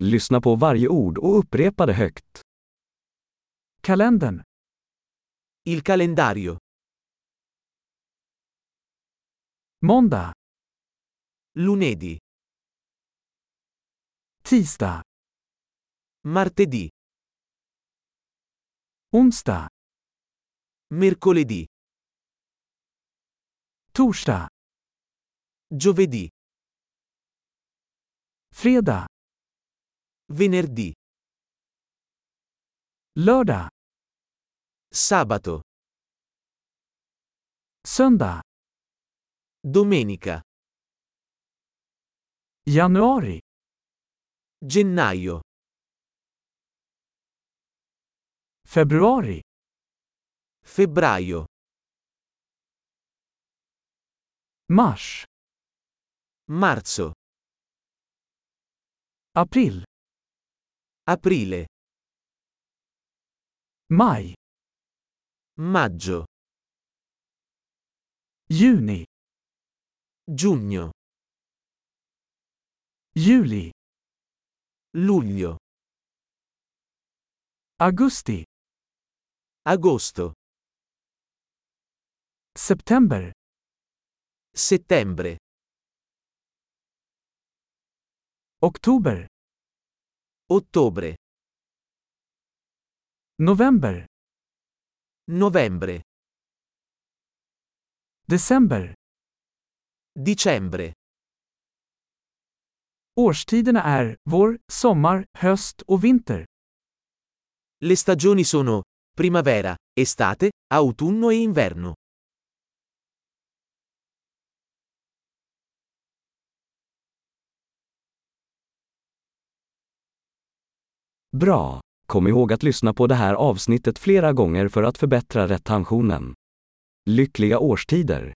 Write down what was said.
Lyssna på varje ord och upprepa det högt. Kalendern. Il calendario. Måndag. Lunedì. Tisdag. Martedì. Onsdag. Mercoledì. Torsdag. Giovedì. Fredag. Venerdì. Lördag. Sabato. Söndag. Domenica. Januari. Gennaio. Februari. Febbraio. Mars. Marzo. April. Aprile. Maj. Maggio. Juni. Giugno. Juli. Luglio. Augusti. Agosto. September. Settembre. Oktober. Ottobre. November. Novembre. December. Dicembre. Årstiderna är vår, sommar, höst och vinter. Le stagioni sono primavera, estate, autunno e inverno. Bra! Kom ihåg att lyssna på det här avsnittet flera gånger för att förbättra retentionen. Lyckliga årstider!